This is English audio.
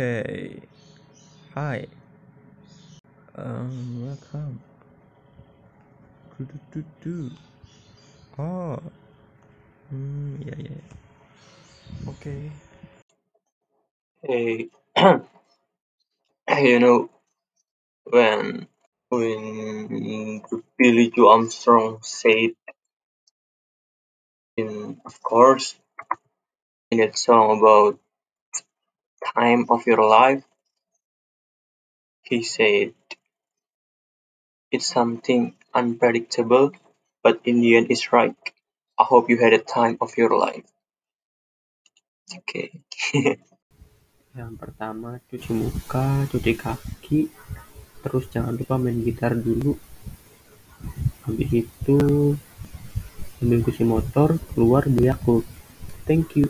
Okay. Hi. Um, welcome. Do do do do. Oh. Hmm. Yeah, yeah. Okay. Hey, you know, when when Billie Joe Armstrong said in, of course, in that song about time of your life, he said it's something unpredictable, but in the end it's right. I hope you had a time of your life. Okay. Yang pertama cuci muka, cuci kaki, terus jangan lupa main gitar dulu. Habis itu ambil kunci motor, keluar beli Yakult. Thank you.